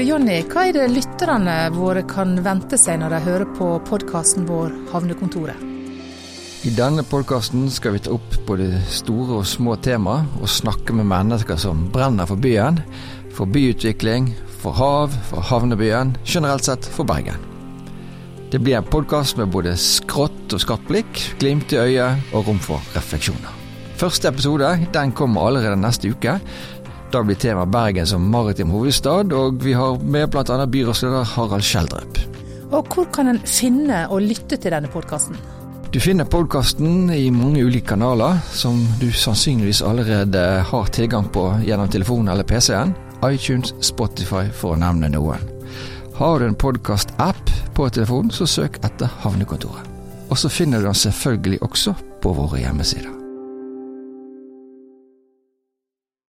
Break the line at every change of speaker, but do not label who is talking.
Jonny, hva er det lytterne våre kan vente seg når de hører på podkasten vår Havnekontoret?
I denne podkasten skal vi ta opp både store og små tema, og snakke med mennesker som brenner for byen, for byutvikling, for hav, for havnebyen, generelt sett for Bergen. Det blir en podkast med både skrått og skarpt blikk, glimt i øyet og rom for refleksjoner. Første episode den kommer allerede neste uke. Da blir tema Bergen som maritim hovedstad, og vi har med bl.a. byrådsleder Harald Schjelderup.
Og hvor kan en finne og lytte til denne podkasten?
Du finner podkasten i mange ulike kanaler, som du sannsynligvis allerede har tilgang på gjennom telefonen eller PC-en. iTunes, Spotify, for å nevne noen. Har du en podkast-app på telefonen, så søk etter Havnekontoret. Og så finner du den selvfølgelig også på våre hjemmesider.